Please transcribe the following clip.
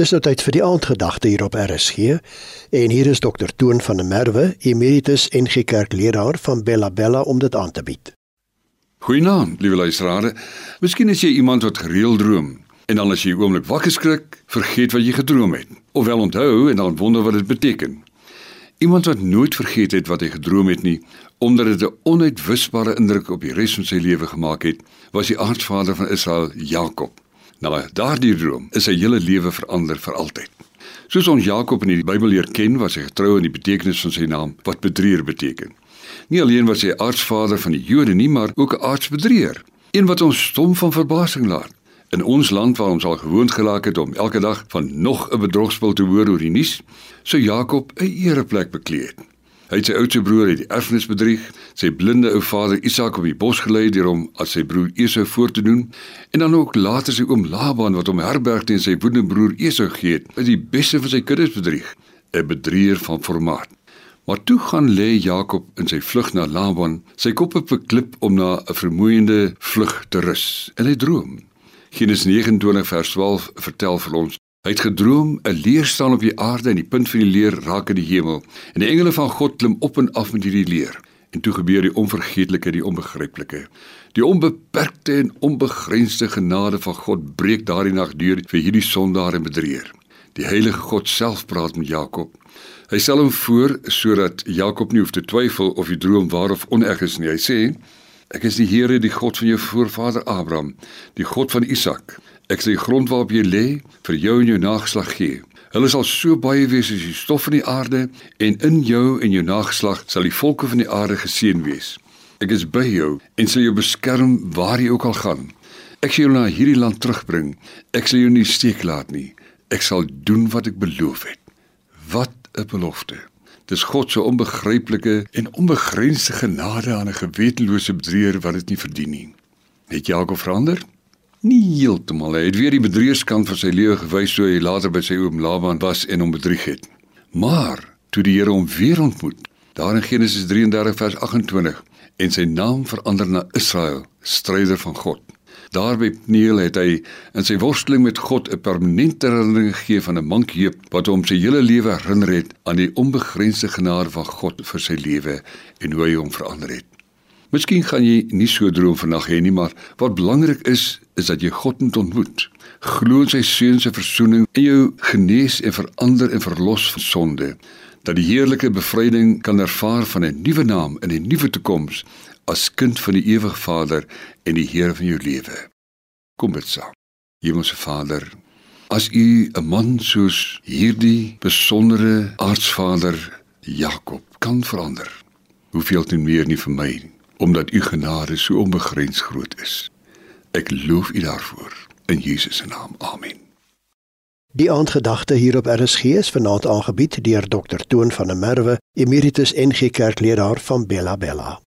Dis nou tyd vir die aandgedagte hier op RSG en hier is dokter Toon van der Merwe, emeritus NG Kerk leraar van Bella Bella om dit aan te bied. Goeienaand, liewe luisteraars. Miskien is jy iemand wat gereeld droom en dan as jy oomblik wakker skrik, vergeet wat jy gedroom het, of wel onthou en dan wonder wat dit beteken. Iemand wat nooit vergeet het wat hy gedroom het nie, omdat dit 'n onuitwisbare indruk op die res van sy lewe gemaak het, was die aardsvader van Israel, Jakob. Nou, daardie droom is sy hele lewe verander vir altyd. Soos ons Jakob in die Bybel leer ken, was hy getrou aan die betekenis van sy naam wat bedrieger beteken. Nie alleen was hy aardsvader van die Jode nie, maar ook 'n aardsbedrieger, een wat ons stom van verbasing laat. In ons land waar ons al gewoond geraak het om elke dag van nog 'n bedrogspel te hoor oor die nuus, sou Jakob 'n ereplek bekleed het. Hy het sy oudste broer uit die erfenis bedrieg, sy blinde ou vader Isak op die bos gelei deur hom as sy broer Esau voor te doen, en dan ook later sy oom Laban wat hom herberg teen sy woedende broer Esau gee, is die beste van sy kuddes bedrieg, 'n bedrieger van formaat. Maar toe gaan lê Jakob in sy vlug na Laban, sy kop op 'n klip om na 'n vermoeiende vlug te rus, en hy droom. Genesis 29 vers 12 vertel vir ons Hy het gedroom 'n leer staan op die aarde en die punt van die leer raak in die hemel en die engele van God klim op en af met hierdie leer. En toe gebeur die onvergeetlike, die onbegryplike. Die onbeperkte en onbegrensde genade van God breek daardie nag deur vir hierdie sondaar en bedrieger. Die heilige God self praat met Jakob. Hy stel hom voor sodat Jakob nie hoef te twyfel of die droom waar of oneg is nie. Hy sê: Ek is die Here, die God van jou voorvader Abraham, die God van Isak. Ek sal die grond waarop jy lê vir jou en jou nageslag gee. Hulle sal so baie wees as die stof van die aarde en in jou en jou nageslag sal die volke van die aarde geseën wees. Ek is by jou en sal jou beskerm waar jy ook al gaan. Ek sal jou na hierdie land terugbring. Ek sal jou nie steek laat nie. Ek sal doen wat ek beloof het. Wat 'n belofte. Dis God se onbegryplike en onbegrensde genade aan 'n gewetenlose bedrieger wat dit nie verdien nie. Het Jakob verander? Nie heeltemal. Hy het weer die bedriegerskant van sy lewe gewys toe hy later by sy oom Laban was en hom bedrieg het. Maar toe die Here hom weer ontmoet, daar in Genesis 33 vers 28, en sy naam verander na Israel, stryder van God. Daarby Pniel het hy in sy worsteling met God 'n permanente herinnering gegee van 'n mankheup wat hom sy hele lewe herinner het aan die onbegrensde genade van God vir sy lewe en hoe hy hom verander het. Miskien gaan jy nie so droom vannag hê nie, maar wat belangrik is, is dat jy God moet ontmoet. Glo in sy seun se verzoening en jou genees en verander en verlos van sonde. Dat die heerlike bevryding kan ervaar van 'n nuwe naam en 'n nuwe toekoms as kind van die ewige Vader en die Here van jou lewe. Kom dit saam. Hemelse Vader, as U 'n man soos hierdie besondere aardsvader Jakob kan verander, hoeveel te meer nie vir my nie omdat u genade so onbegrens groot is. Ek loof u daarvoor in Jesus se naam. Amen. Die aandgedagte hier op RSG is vanaand aangebied deur Dr. Toon van der Merwe, emeritus NG Kerkleraar van Bella Bella.